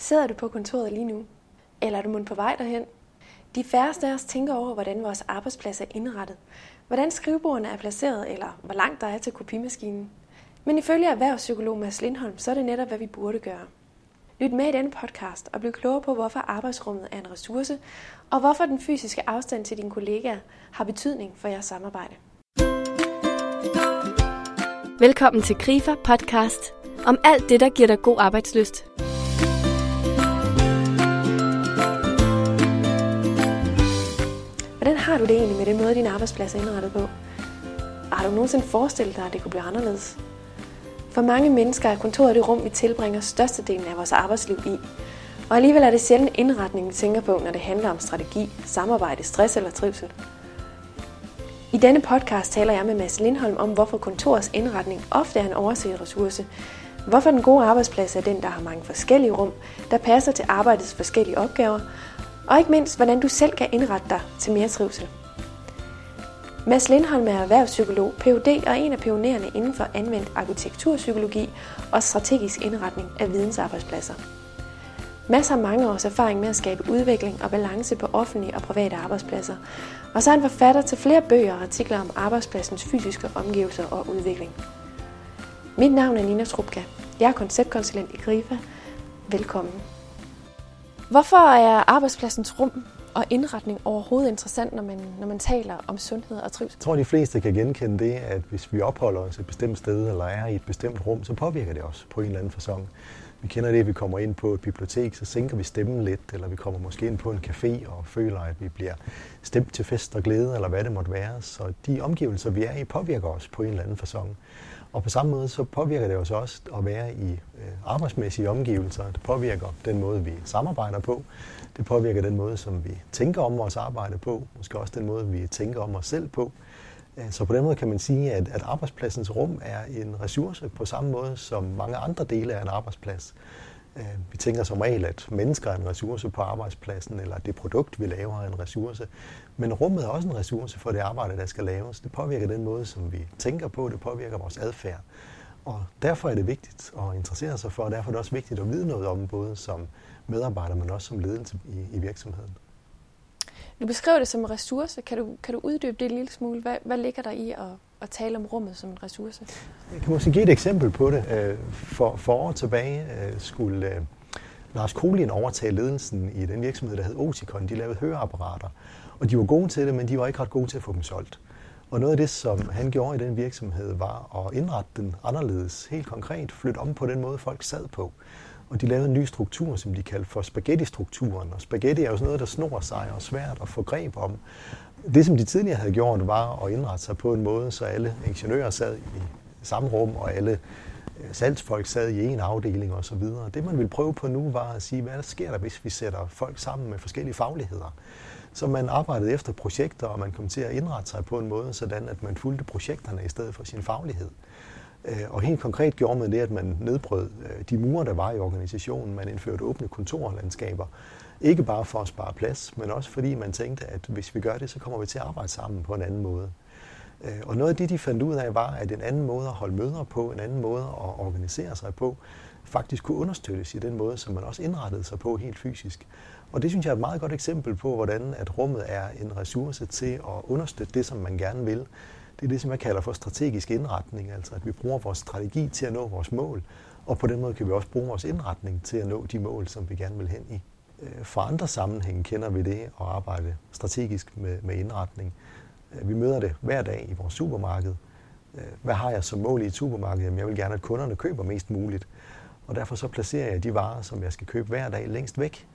Sidder du på kontoret lige nu? Eller er du måske på vej derhen? De færreste af os tænker over, hvordan vores arbejdsplads er indrettet, hvordan skrivebordene er placeret, eller hvor langt der er til kopimaskinen. Men ifølge erhvervspsykolog Mads Lindholm, så er det netop, hvad vi burde gøre. Lyt med i denne podcast og bliv klogere på, hvorfor arbejdsrummet er en ressource, og hvorfor den fysiske afstand til dine kollegaer har betydning for jeres samarbejde. Velkommen til Grifer podcast om alt det, der giver dig god arbejdsløst. Har du det egentlig med den måde, din arbejdsplads er indrettet på? Har du nogensinde forestillet dig, at det kunne blive anderledes? For mange mennesker er kontoret det rum, vi tilbringer størstedelen af vores arbejdsliv i. Og alligevel er det sjældent indretningen, vi tænker på, når det handler om strategi, samarbejde, stress eller trivsel. I denne podcast taler jeg med Mads Lindholm om, hvorfor kontorets indretning ofte er en overset ressource, hvorfor den gode arbejdsplads er den, der har mange forskellige rum, der passer til arbejdets forskellige opgaver, og ikke mindst, hvordan du selv kan indrette dig til mere trivsel. Mads Lindholm er erhvervspsykolog, Ph.D. og en af pionererne inden for anvendt arkitekturpsykologi og strategisk indretning af vidensarbejdspladser. Mads har mange års erfaring med at skabe udvikling og balance på offentlige og private arbejdspladser, og så er han forfatter til flere bøger og artikler om arbejdspladsens fysiske omgivelser og udvikling. Mit navn er Nina Trupka. Jeg er konceptkonsulent i Grifa. Velkommen. Hvorfor er arbejdspladsens rum og indretning overhovedet interessant, når man, når man taler om sundhed og trivsel? Jeg tror, de fleste kan genkende det, at hvis vi opholder os et bestemt sted eller er i et bestemt rum, så påvirker det os på en eller anden fasong. Vi kender det, at vi kommer ind på et bibliotek, så sænker vi stemmen lidt, eller vi kommer måske ind på en café og føler, at vi bliver stemt til fest og glæde, eller hvad det måtte være. Så de omgivelser, vi er i, påvirker os på en eller anden fasong. Og på samme måde så påvirker det os også at være i øh, arbejdsmæssige omgivelser. Det påvirker den måde, vi samarbejder på. Det påvirker den måde, som vi tænker om vores arbejde på. Måske også den måde, vi tænker om os selv på. Øh, så på den måde kan man sige, at, at arbejdspladsens rum er en ressource på samme måde som mange andre dele af en arbejdsplads. Øh, vi tænker som regel, at mennesker er en ressource på arbejdspladsen, eller det produkt, vi laver, er en ressource. Men rummet er også en ressource for det arbejde, der skal laves. Det påvirker den måde, som vi tænker på, det påvirker vores adfærd. Og derfor er det vigtigt at interessere sig for, og derfor er det også vigtigt at vide noget om, både som medarbejder, men også som ledelse i, i virksomheden. Du beskriver det som en ressource. Kan du, kan du uddybe det en lille smule? Hvad, hvad ligger der i at, at tale om rummet som en ressource? Jeg kan måske give et eksempel på det. Øh, for, for år tilbage øh, skulle øh, Lars Kolin overtage ledelsen i den virksomhed, der hed Oticon. De lavede høreapparater, og de var gode til det, men de var ikke ret gode til at få dem solgt. Og noget af det, som han gjorde i den virksomhed, var at indrette den anderledes, helt konkret, flytte om på den måde, folk sad på. Og de lavede en ny struktur, som de kaldte for spaghetti-strukturen. Og spaghetti er jo sådan noget, der snor sig og er svært at få greb om. Det, som de tidligere havde gjort, var at indrette sig på en måde, så alle ingeniører sad i samme rum, og alle øh, salgsfolk sad i en afdeling osv. Det, man ville prøve på nu, var at sige, hvad sker der, hvis vi sætter folk sammen med forskellige fagligheder. Så man arbejdede efter projekter, og man kom til at indrette sig på en måde, sådan at man fulgte projekterne i stedet for sin faglighed. Øh, og helt konkret gjorde man det, at man nedbrød øh, de mure, der var i organisationen. Man indførte åbne kontorlandskaber. Ikke bare for at spare plads, men også fordi man tænkte, at hvis vi gør det, så kommer vi til at arbejde sammen på en anden måde. Øh, og noget af det, de fandt ud af, var, at en anden måde at holde møder på, en anden måde at organisere sig på, faktisk kunne understøttes i den måde, som man også indrettede sig på helt fysisk. Og det synes jeg er et meget godt eksempel på, hvordan at rummet er en ressource til at understøtte det, som man gerne vil. Det er det, som jeg kalder for strategisk indretning, altså at vi bruger vores strategi til at nå vores mål, og på den måde kan vi også bruge vores indretning til at nå de mål, som vi gerne vil hen i. Øh, fra andre sammenhænge kender vi det at arbejde strategisk med, med indretning. Øh, vi møder det hver dag i vores supermarked. Øh, hvad har jeg som mål i et supermarked? Jamen, jeg vil gerne, at kunderne køber mest muligt. Og derfor så placerer jeg de varer, som jeg skal købe hver dag, længst væk.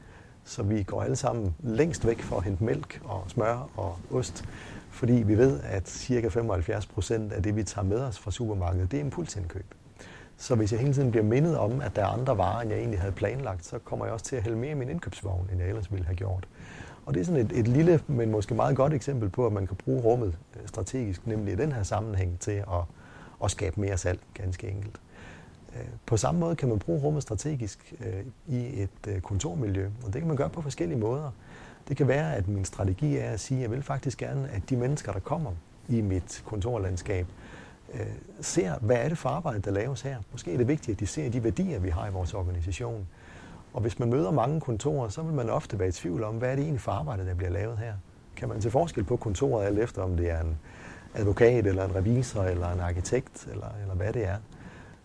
Så vi går alle sammen længst væk for at hente mælk og smør og ost. Fordi vi ved, at ca. 75 procent af det, vi tager med os fra supermarkedet, det er impulsindkøb. Så hvis jeg hele tiden bliver mindet om, at der er andre varer, end jeg egentlig havde planlagt, så kommer jeg også til at hælde mere i min indkøbsvogn, end jeg ellers ville have gjort. Og det er sådan et, et lille, men måske meget godt eksempel på, at man kan bruge rummet øh, strategisk, nemlig i den her sammenhæng, til at, at skabe mere salg, ganske enkelt. Øh, på samme måde kan man bruge rummet strategisk øh, i et kontormiljø, og det kan man gøre på forskellige måder. Det kan være, at min strategi er at sige, at jeg vil faktisk gerne, at de mennesker, der kommer i mit kontorlandskab, øh, ser, hvad er det for arbejde, der laves her. Måske er det vigtigt, at de ser de værdier, vi har i vores organisation. Og hvis man møder mange kontorer, så vil man ofte være i tvivl om, hvad er det egentlig for arbejde, der bliver lavet her. Kan man se forskel på kontoret alt efter, om det er en advokat, eller en revisor, eller en arkitekt, eller, eller hvad det er.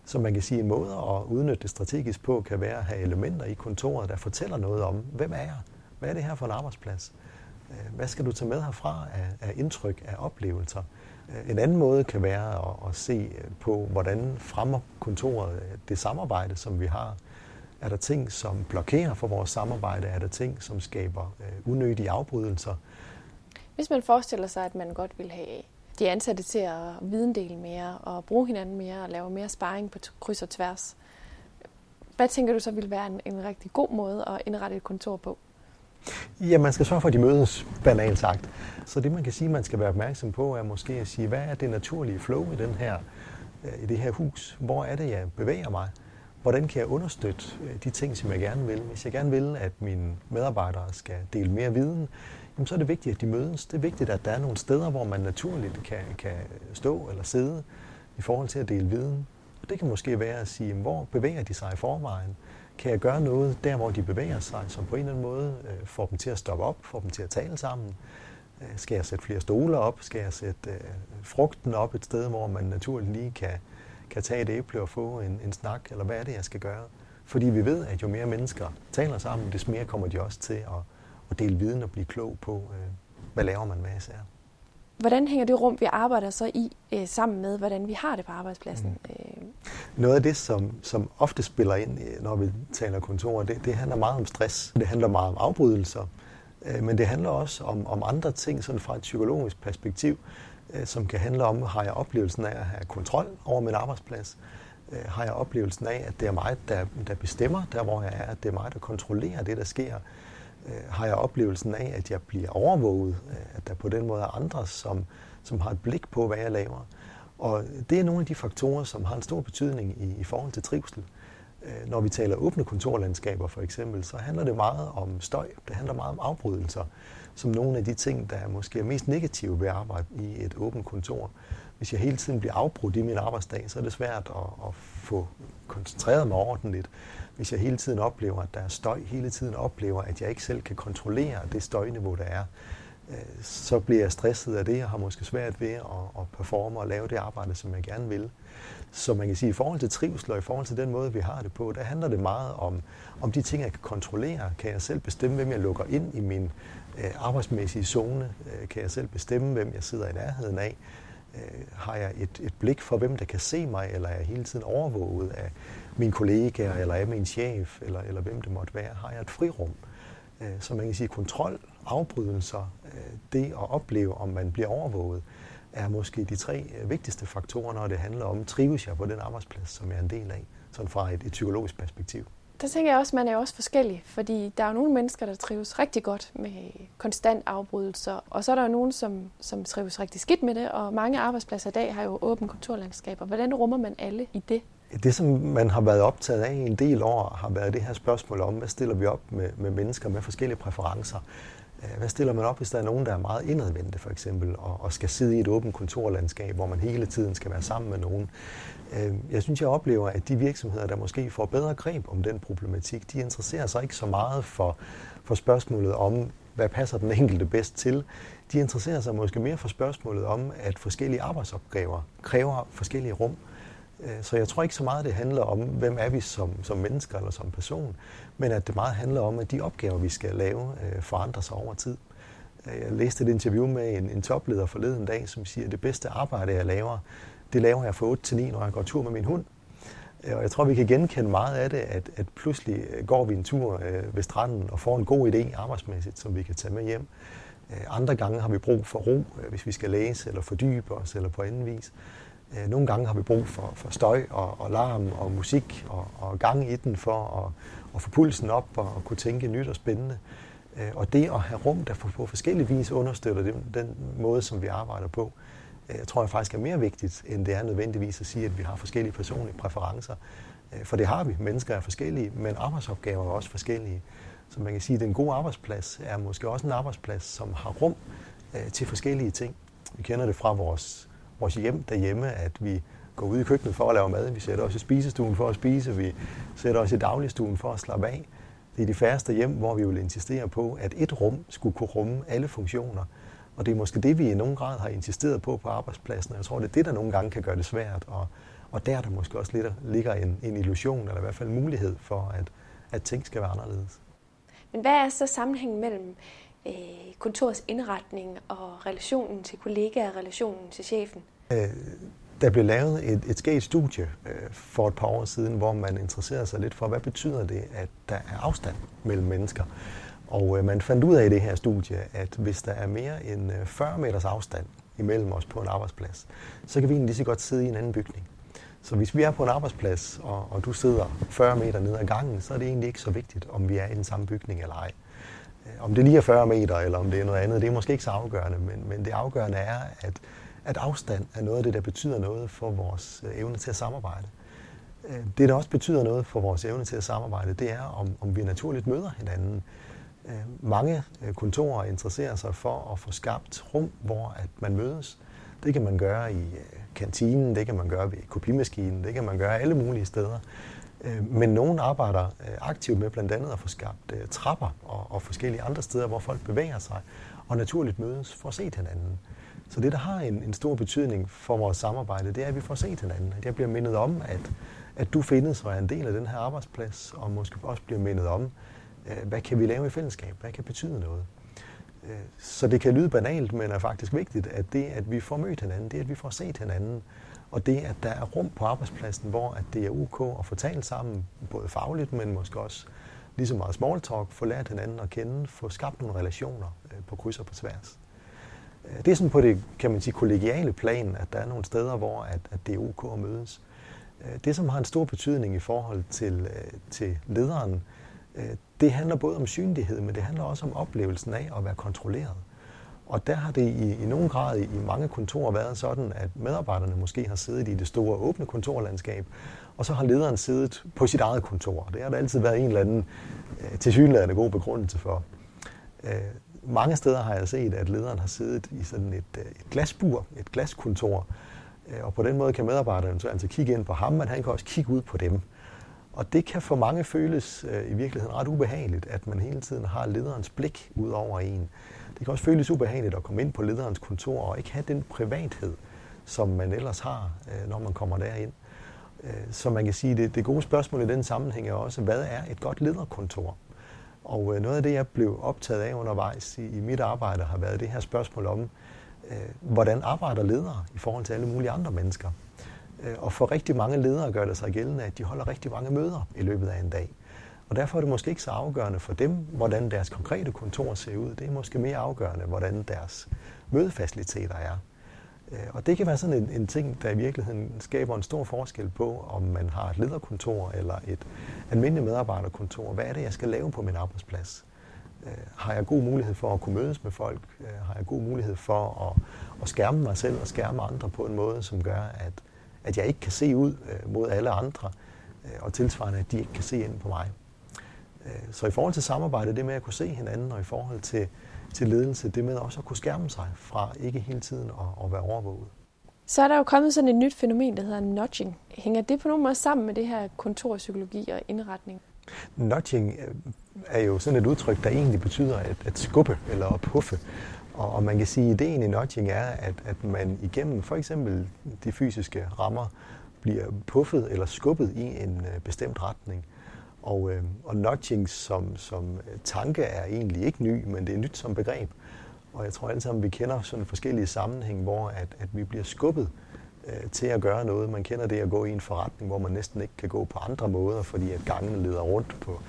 Så man kan sige, en måde at udnytte det strategisk på, kan være at have elementer i kontoret, der fortæller noget om, hvem er jeg? Hvad er det her for en arbejdsplads? Øh, hvad skal du tage med herfra af, af indtryk, af oplevelser? En anden måde kan være at, at se øh, på, hvordan fremmer kontoret øh, det samarbejde, som vi har. Er der ting, som blokerer for vores samarbejde? Er der ting, som skaber øh, unødige afbrydelser? Hvis man forestiller sig, at man godt vil have de ansatte til at videndele mere og bruge hinanden mere og lave mere sparring på kryds og tværs, hvad tænker du så vil være en, en rigtig god måde at indrette et kontor på? Ja, man skal sørge for, at de mødes, banalt sagt. Så det, man kan sige, man skal være opmærksom på, er måske at sige, hvad er det naturlige flow i, den her, øh, i det her hus? Hvor er det, jeg bevæger mig? Hvordan kan jeg understøtte øh, de ting, som jeg gerne vil? Hvis jeg gerne vil, at mine medarbejdere skal dele mere viden, jamen så er det vigtigt, at de mødes. Det er vigtigt, at der er nogle steder, hvor man naturligt kan, kan stå eller sidde i forhold til at dele viden. Og det kan måske være at sige, hvor bevæger de sig i forvejen? Kan jeg gøre noget der, hvor de bevæger sig, som på en eller anden måde øh, får dem til at stoppe op, får dem til at tale sammen? Øh, skal jeg sætte flere stole op? Skal jeg sætte øh, frugten op et sted, hvor man naturligt lige kan, kan tage et æble og få en, en snak? Eller hvad er det, jeg skal gøre? Fordi vi ved, at jo mere mennesker taler sammen, des mere kommer de også til at, at dele viden og blive klog på, øh, hvad laver man med især. Hvordan hænger det rum, vi arbejder så i, øh, sammen med, hvordan vi har det på arbejdspladsen? Mm. Øh. Noget af det, som, som ofte spiller ind, øh, når vi taler kontor, det, det handler meget om stress. Det handler meget om afbrydelser. Øh, men det handler også om, om andre ting sådan fra et psykologisk perspektiv, øh, som kan handle om, har jeg oplevelsen af at have kontrol over min arbejdsplads? Øh, har jeg oplevelsen af, at det er mig, der, der bestemmer der, hvor jeg er? At det er mig, der kontrollerer det, der sker? Øh, har jeg oplevelsen af, at jeg bliver overvåget, øh, at der på den måde er andre, som, som har et blik på, hvad jeg laver. Og det er nogle af de faktorer, som har en stor betydning i, i forhold til trivsel. Øh, når vi taler åbne kontorlandskaber for eksempel, så handler det meget om støj, det handler meget om afbrydelser, som nogle af de ting, der er måske er mest negative ved at arbejde i et åbent kontor. Hvis jeg hele tiden bliver afbrudt i min arbejdsdag, så er det svært at, at få koncentreret mig ordentligt hvis jeg hele tiden oplever, at der er støj, hele tiden oplever, at jeg ikke selv kan kontrollere det støjniveau, der er, øh, så bliver jeg stresset af det, og har måske svært ved at, at performe og lave det arbejde, som jeg gerne vil. Så man kan sige, at i forhold til trivsel og i forhold til den måde, vi har det på, der handler det meget om, om de ting, jeg kan kontrollere. Kan jeg selv bestemme, hvem jeg lukker ind i min øh, arbejdsmæssige zone? Øh, kan jeg selv bestemme, hvem jeg sidder i nærheden af? Øh, har jeg et, et blik for, hvem der kan se mig, eller er jeg hele tiden overvåget af mine kollegaer, eller af min chef, eller, eller hvem det måtte være? Har jeg et frirum? Øh, så man kan sige, kontrol, afbrydelser, øh, det at opleve, om man bliver overvåget, er måske de tre øh, vigtigste faktorer, når det handler om, trives jeg på den arbejdsplads, som jeg er en del af, sådan fra et, et psykologisk perspektiv. Der tænker jeg også, at man er også forskellig, fordi der er nogle mennesker, der trives rigtig godt med konstant afbrydelser, og så er der jo nogen, som, som trives rigtig skidt med det, og mange arbejdspladser i dag har jo åbent kontorlandskaber. Hvordan rummer man alle i det? Det, som man har været optaget af i en del år, har været det her spørgsmål om, hvad stiller vi op med, med mennesker med forskellige præferencer? Øh, hvad stiller man op, hvis der er nogen, der er meget indadvendte for eksempel, og, og skal sidde i et åbent kontorlandskab, hvor man hele tiden skal være sammen med nogen? Øh, jeg synes, jeg oplever, at de virksomheder, der måske får bedre greb om den problematik, de interesserer sig ikke så meget for, for spørgsmålet om, hvad passer den enkelte bedst til. De interesserer sig måske mere for spørgsmålet om, at forskellige arbejdsopgaver kræver forskellige rum. Øh, så jeg tror ikke så meget, det handler om, hvem er vi som, som mennesker eller som person, men at det meget handler om, at de opgaver, vi skal lave, øh, forandrer sig over tid. Øh, jeg læste et interview med en, en topleder forleden dag, som siger, at det bedste arbejde, jeg laver, det laver jeg fra 8 til 9, når jeg går tur med min hund. Øh, og jeg tror, vi kan genkende meget af det, at, at pludselig øh, går vi en tur øh, ved stranden og får en god idé arbejdsmæssigt, som vi kan tage med hjem. Andre gange har vi brug for ro, hvis vi skal læse eller fordybe os eller på anden vis. Nogle gange har vi brug for, for støj og, og larm og musik og, og gang i den for at, at få pulsen op og, og kunne tænke nyt og spændende. Øh, og det at have rum, der på forskellige vis understøtter den, den måde, som vi arbejder på, øh, jeg tror jeg faktisk er mere vigtigt, end det er nødvendigvis at sige, at vi har forskellige personlige præferencer. Øh, for det har vi. Mennesker er forskellige, men arbejdsopgaver er også forskellige. Så man kan sige, at den gode arbejdsplads er måske også en arbejdsplads, som har rum øh, til forskellige ting. Vi kender det fra vores, vores hjem derhjemme, at vi går ud i køkkenet for at lave mad. Vi sætter os i spisestuen for at spise. Vi sætter os i dagligstuen for at slappe af. Det er de færreste hjem, hvor vi vil insistere på, at et rum skulle kunne rumme alle funktioner. Og det er måske det, vi i nogen grad har insisteret på på arbejdspladsen. Jeg tror, det er det, der nogle gange kan gøre det svært. Og, og der er der måske også lidt, ligger en, en illusion, eller i hvert fald mulighed for, at, at ting skal være anderledes. Men hvad er så sammenhængen mellem øh, kontorets indretning og relationen til kollegaer og relationen til chefen? Øh, der blev lavet et, et skægt studie øh, for et par år siden, hvor man interesserede sig lidt for, hvad betyder det, at der er afstand mellem mennesker. Og øh, man fandt ud af i det her studie, at hvis der er mere end øh, 40 meters afstand imellem os på en arbejdsplads, så kan vi egentlig lige så godt sidde i en anden bygning. Så hvis vi er på en arbejdsplads, og, og du sidder 40 meter ned ad gangen, så er det egentlig ikke så vigtigt, om vi er i den samme bygning eller ej. Øh, om det lige er 40 meter, eller om det er noget andet, det er måske ikke så afgørende, men, men det afgørende er, at, at afstand er noget af det, der betyder noget for vores øh, evne til at samarbejde. Øh, det, der også betyder noget for vores evne til at samarbejde, det er, om, om vi naturligt møder hinanden. Øh, mange kontorer interesserer sig for at få skabt rum, hvor at man mødes. Det kan man gøre i kantinen, det kan man gøre ved kopimaskinen, det kan man gøre alle mulige steder. Men nogen arbejder aktivt med blandt andet at få skabt trapper og, og forskellige andre steder, hvor folk bevæger sig og naturligt mødes for at se hinanden. Så det, der har en, en stor betydning for vores samarbejde, det er, at vi får set hinanden. At jeg bliver mindet om, at, at du findes og er en del af den her arbejdsplads, og måske også bliver mindet om, øh, hvad kan vi lave i fællesskab? Hvad kan betyde noget? Øh, så det kan lyde banalt, men er faktisk vigtigt, at det, at vi får mødt hinanden, det, at vi får set hinanden, og det, at der er rum på arbejdspladsen, hvor at det er ok at få talt sammen, både fagligt, men måske også lige så meget small talk, få lært hinanden at kende, få skabt nogle relationer øh, på kryds og på tværs. Det er sådan på det, kan man sige, kollegiale plan, at der er nogle steder, hvor at, at det er ok at mødes. Øh, det, som har en stor betydning i forhold til, øh, til lederen, øh, det handler både om synlighed, men det handler også om oplevelsen af at være kontrolleret. Og der har det i, i nogen grad i, i mange kontorer været sådan, at medarbejderne måske har siddet i det store åbne kontorlandskab, og så har lederen siddet på sit eget kontor. Det har der altid været en eller anden øh, tilsyneladende god begrundelse for. Øh, mange steder har jeg set, at lederen har siddet i sådan et, øh, et glasbur, et glaskontor, øh, og på den måde kan medarbejderne så altså kigge ind på ham, men han kan også kigge ud på dem. Og det kan for mange føles øh, i virkeligheden ret ubehageligt, at man hele tiden har lederens blik ud over en. Det kan også føles ubehageligt at komme ind på lederens kontor og ikke have den privathed, som man ellers har, øh, når man kommer derind. Øh, så man kan sige, det, det gode spørgsmål i den sammenhæng er også, hvad er et godt lederkontor? Og øh, noget af det, jeg blev optaget af undervejs i, i mit arbejde, har været det her spørgsmål om, øh, hvordan arbejder ledere i forhold til alle mulige andre mennesker? Øh, og for rigtig mange ledere gør det sig gældende, at de holder rigtig mange møder i løbet af en dag. Og derfor er det måske ikke så afgørende for dem, hvordan deres konkrete kontor ser ud. Det er måske mere afgørende, hvordan deres mødefaciliteter er. Øh, og det kan være sådan en, en ting, der i virkeligheden skaber en stor forskel på, om man har et lederkontor eller et almindeligt medarbejderkontor. Hvad er det, jeg skal lave på min arbejdsplads? Øh, har jeg god mulighed for at kunne mødes med folk? Øh, har jeg god mulighed for at, at skærme mig selv og skærme andre på en måde, som gør, at, at jeg ikke kan se ud øh, mod alle andre, og tilsvarende, at de ikke kan se ind på mig? Så i forhold til samarbejde, det med at kunne se hinanden, og i forhold til, til ledelse, det med også at kunne skærme sig fra ikke hele tiden at, at være overvåget. Så er der jo kommet sådan et nyt fænomen, der hedder nudging. Hænger det på nogen måde sammen med det her kontorpsykologi og indretning? Nudging øh, er jo sådan et udtryk, der egentlig betyder at, at skubbe eller at puffe. Og, og man kan sige, at ideen i nudging er, at, at man igennem for eksempel de fysiske rammer bliver puffet eller skubbet i en øh, bestemt retning. Og, øh, og nudging som, som øh, tanke er egentlig ikke ny, men det er nyt som begreb. Og jeg tror alle sammen, vi kender sådan forskellige sammenhæng, hvor at, at vi bliver skubbet øh, til at gøre noget. Man kender det at gå i en forretning, hvor man næsten ikke kan gå på andre måder, fordi at gangen leder rundt på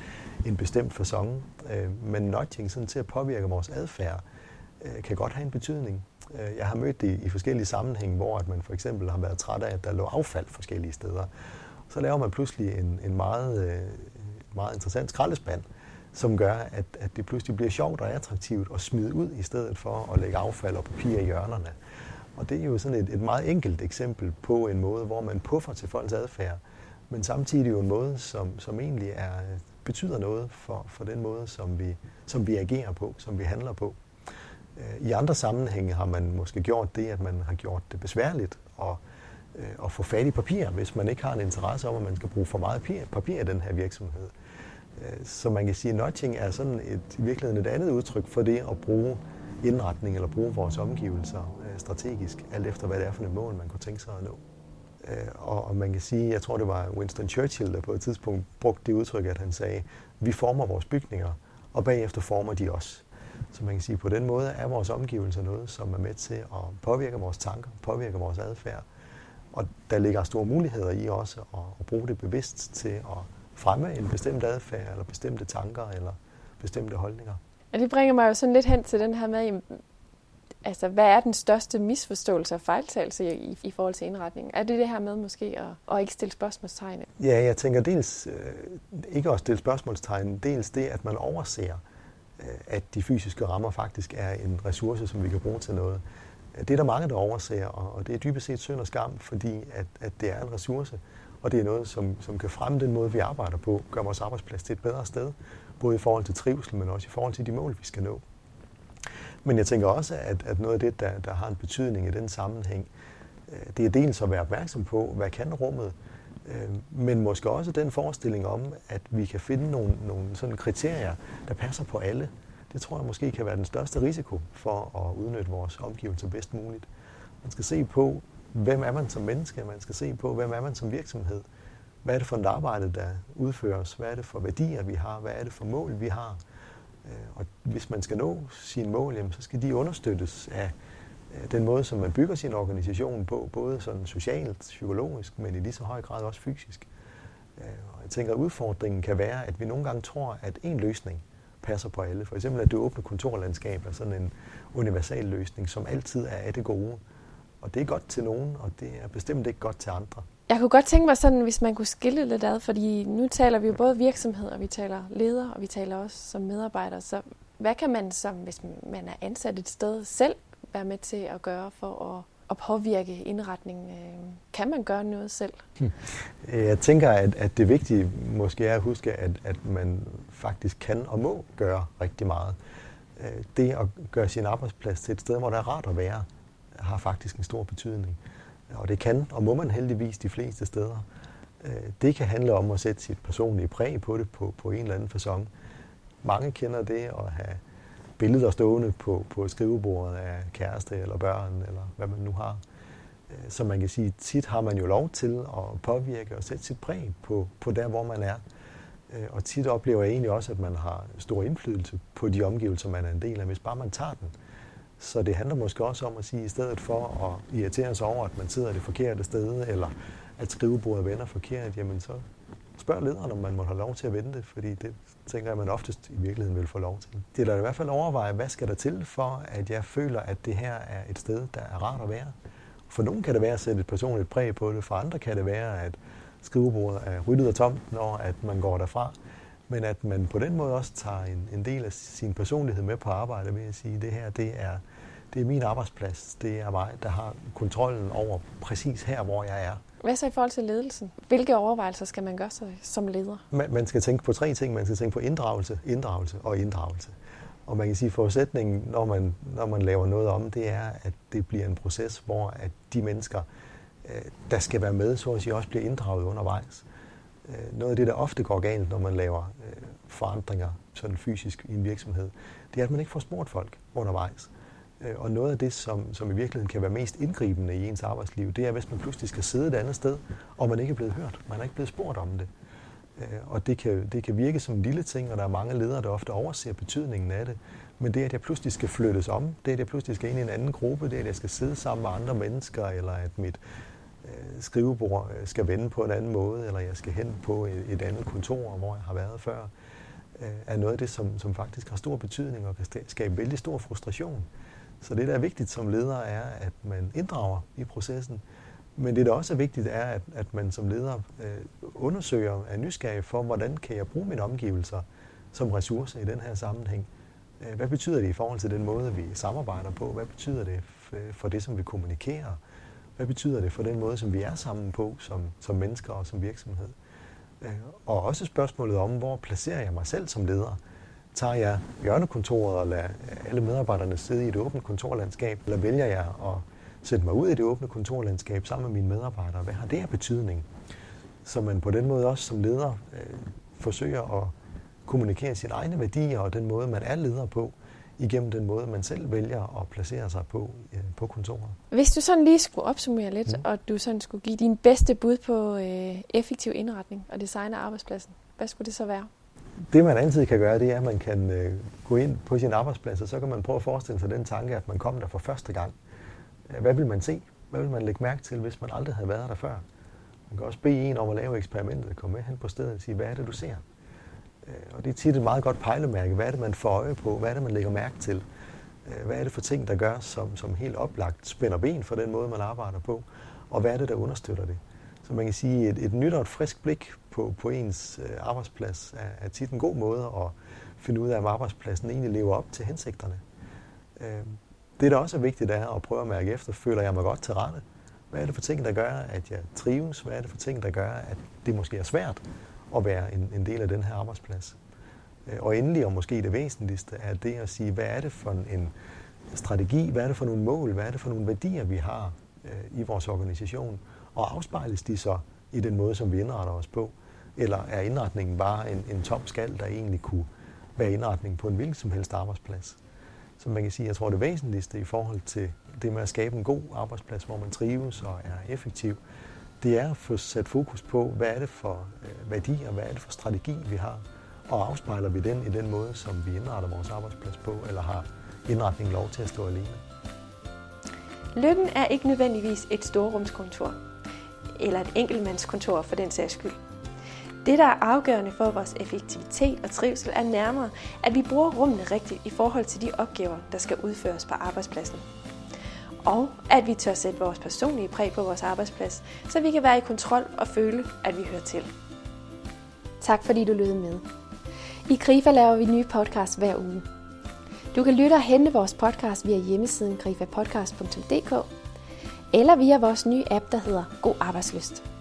en bestemt façon. Øh, men nudging sådan til at påvirke vores adfærd øh, kan godt have en betydning. Øh, jeg har mødt det i, i forskellige sammenhænge, hvor at man for eksempel har været træt af, at der lå affald forskellige steder. Så laver man pludselig en, en meget øh, meget interessant skraldespand, som gør, at, at det pludselig bliver sjovt og attraktivt at smide ud, i stedet for at lægge affald og papir i hjørnerne. Og det er jo sådan et, et meget enkelt eksempel på en måde, hvor man puffer til folks adfærd, men samtidig jo en måde, som, som egentlig er, betyder noget for, for den måde, som vi, som vi agerer på, som vi handler på. Øh, I andre sammenhænge har man måske gjort det, at man har gjort det besværligt at, øh, at få fat i papir, hvis man ikke har en interesse om, at man skal bruge for meget papir, papir i den her virksomhed. Så man kan sige, at nudging er sådan et, i virkeligheden et andet udtryk for det at bruge indretning eller bruge vores omgivelser øh, strategisk, alt efter hvad det er for et mål, man kunne tænke sig at nå. Øh, og, og man kan sige, jeg tror det var Winston Churchill, der på et tidspunkt brugte det udtryk, at han sagde, vi former vores bygninger, og bagefter former de os. Så man kan sige, at på den måde er vores omgivelser noget, som er med til at påvirke vores tanker, påvirke vores adfærd. Og der ligger store muligheder i også at, at bruge det bevidst til at fremme en bestemt adfærd, eller bestemte tanker, eller bestemte holdninger. Og det bringer mig jo sådan lidt hen til den her med, altså, hvad er den største misforståelse og fejltagelse i, i forhold til indretningen? Er det det her med måske at, at ikke stille spørgsmålstegn? Ja, jeg tænker dels øh, ikke at stille spørgsmålstegn, dels det, at man overser, øh, at de fysiske rammer faktisk er en ressource, som vi kan bruge til noget. Det er der mange, der overser, og det er dybest set synd og skam, fordi at, at det er en ressource, og det er noget, som, som kan fremme den måde, vi arbejder på, gøre vores arbejdsplads til et bedre sted, både i forhold til trivsel, men også i forhold til de mål, vi skal nå. Men jeg tænker også, at, at noget af det, der, der har en betydning i den sammenhæng, øh, det er dels at være opmærksom på, hvad kan rummet, øh, men måske også den forestilling om, at vi kan finde nogle, nogle sådan kriterier, der passer på alle. Det tror jeg måske kan være den største risiko for at udnytte vores omgivelser bedst muligt. Man skal se på, hvem er man som menneske, man skal se på, hvem er man som virksomhed. Hvad er det for et arbejde, der udføres? Hvad er det for værdier, vi har? Hvad er det for mål, vi har? Øh, og hvis man skal nå sine mål, jamen, så skal de understøttes af den måde, som man bygger sin organisation på, både sådan socialt, psykologisk, men i lige så høj grad også fysisk. Øh, og jeg tænker, at udfordringen kan være, at vi nogle gange tror, at en løsning passer på alle. For eksempel, at det åbne kontorlandskab er sådan en universal løsning, som altid er af det gode. Og det er godt til nogen, og det er bestemt ikke godt til andre. Jeg kunne godt tænke mig sådan, hvis man kunne skille lidt ad, fordi nu taler vi jo både virksomhed, og vi taler leder, og vi taler også som medarbejder. Så hvad kan man som, hvis man er ansat et sted, selv være med til at gøre for at, at påvirke indretningen? Kan man gøre noget selv? Hm. Jeg tænker, at, at det vigtige måske er at huske, at, at man faktisk kan og må gøre rigtig meget. Øh, det at gøre sin arbejdsplads til et sted, hvor der er rart at være, har faktisk en stor betydning. Og det kan og må man heldigvis de fleste steder. Øh, det kan handle om at sætte sit personlige præg på det på, på en eller anden façon. Mange kender det at have billeder stående på, på skrivebordet af kæreste eller børn, eller hvad man nu har. Øh, så man kan sige, tit har man jo lov til at påvirke og sætte sit præg på, på der, hvor man er. Øh, og tit oplever jeg egentlig også, at man har stor indflydelse på de omgivelser, man er en del af, hvis bare man tager den. Så det handler måske også om at sige, at i stedet for at irritere sig over, at man sidder det forkerte sted, eller at skrivebordet vender forkert, jamen så spørg lederen, om man må have lov til at vente, fordi det tænker jeg, man oftest i virkeligheden vil få lov til. Det er da i hvert fald overveje, hvad skal der til for, at jeg føler, at det her er et sted, der er rart at være. For nogen kan det være at sætte et personligt præg på det, for andre kan det være, at skrivebordet er ryddet og tomt, når at man går derfra. Men at man på den måde også tager en, en del af sin personlighed med på arbejde ved at sige, at det her det er det er min arbejdsplads. Det er mig, der har kontrollen over præcis her, hvor jeg er. Hvad så i forhold til ledelsen? Hvilke overvejelser skal man gøre sig som leder? Man, man skal tænke på tre ting. Man skal tænke på inddragelse, inddragelse og inddragelse. Og man kan sige, at forudsætningen, når man, når man laver noget om, det er, at det bliver en proces, hvor at de mennesker, øh, der skal være med, så at sige, også bliver inddraget undervejs. Øh, noget af det, der ofte går galt, når man laver øh, forandringer sådan fysisk i en virksomhed, det er, at man ikke får spurgt folk undervejs. Øh, og noget af det, som, som i virkeligheden kan være mest indgribende i ens arbejdsliv, det er, hvis man pludselig skal sidde et andet sted, og man ikke er blevet hørt. Man er ikke blevet spurgt om det. Øh, og det kan, det kan virke som en lille ting, og der er mange ledere, der ofte overser betydningen af det. Men det, at jeg pludselig skal flyttes om, det, at jeg pludselig skal ind i en anden gruppe, det, at jeg skal sidde sammen med andre mennesker, eller at mit øh, skrivebord skal vende på en anden måde, eller jeg skal hen på et, et andet kontor, hvor jeg har været før, er noget af det, som, som faktisk har stor betydning og kan skabe vældig stor frustration. Så det, der er vigtigt som leder, er, at man inddrager i processen. Men det, der også er vigtigt, er, at, at man som leder øh, undersøger, er nysgerrig for, hvordan kan jeg bruge mine omgivelser som ressource i den her sammenhæng. Øh, hvad betyder det i forhold til den måde, vi samarbejder på? Hvad betyder det øh, for det, som vi kommunikerer? Hvad betyder det for den måde, som vi er sammen på som, som mennesker og som virksomhed? Øh, og også spørgsmålet om, hvor placerer jeg mig selv som leder? Tager jeg hjørnekontoret og lader alle medarbejderne sidde i et åbent kontorlandskab, eller vælger jeg at sætte mig ud i det åbne kontorlandskab sammen med mine medarbejdere? Hvad har det her betydning? Så man på den måde også som leder øh, forsøger at kommunikere sine egne værdier og den måde, man er leder på, igennem den måde, man selv vælger at placere sig på øh, på kontoret. Hvis du sådan lige skulle opsummere lidt, mm. og du sådan skulle give din bedste bud på øh, effektiv indretning og design af arbejdspladsen, hvad skulle det så være? Det man altid kan gøre, det er, at man kan øh, gå ind på sin arbejdsplads, og så kan man prøve at forestille sig den tanke, at man kom der for første gang. Øh, hvad vil man se? Hvad vil man lægge mærke til, hvis man aldrig havde været der før? Man kan også bede en om at lave eksperimentet, komme med hen på stedet og sige, hvad er det, du ser? Øh, og det er tit et meget godt pejlemærke. Hvad er det, man får øje på? Hvad er det, man lægger mærke til? Øh, hvad er det for ting, der gør, som, som helt oplagt spænder ben for den måde, man arbejder på? Og hvad er det, der understøtter det? Så man kan sige, et, et nyt og et frisk blik på, på ens øh, arbejdsplads er, er tit en god måde at finde ud af, om arbejdspladsen egentlig lever op til hensigterne. Øh, det, der også er vigtigt, er at prøve at mærke efter, føler jeg mig godt til rette? Hvad er det for ting, der gør, at jeg trives? Hvad er det for ting, der gør, at det måske er svært at være en, en del af den her arbejdsplads? Øh, og endelig, og måske det væsentligste, er det at sige, hvad er det for en strategi, hvad er det for nogle mål, hvad er det for nogle værdier, vi har i vores organisation, og afspejles de så i den måde, som vi indretter os på? Eller er indretningen bare en, en tom skal, der egentlig kunne være indretning på en hvilken som helst arbejdsplads? Så man kan sige, jeg tror det væsentligste i forhold til det med at skabe en god arbejdsplads, hvor man trives og er effektiv, det er at få sat fokus på, hvad er det for øh, værdier, hvad er det for strategi, vi har, og afspejler vi den i den måde, som vi indretter vores arbejdsplads på, eller har indretningen lov til at stå alene. Lykken er ikke nødvendigvis et storrumskontor, eller et enkeltmandskontor for den sags skyld. Det, der er afgørende for vores effektivitet og trivsel, er nærmere, at vi bruger rummene rigtigt i forhold til de opgaver, der skal udføres på arbejdspladsen. Og at vi tør sætte vores personlige præg på vores arbejdsplads, så vi kan være i kontrol og føle, at vi hører til. Tak fordi du lyttede med. I Grifa laver vi nye podcasts hver uge. Du kan lytte og hente vores podcast via hjemmesiden grifapodcast.dk eller via vores nye app, der hedder God Arbejdsløst.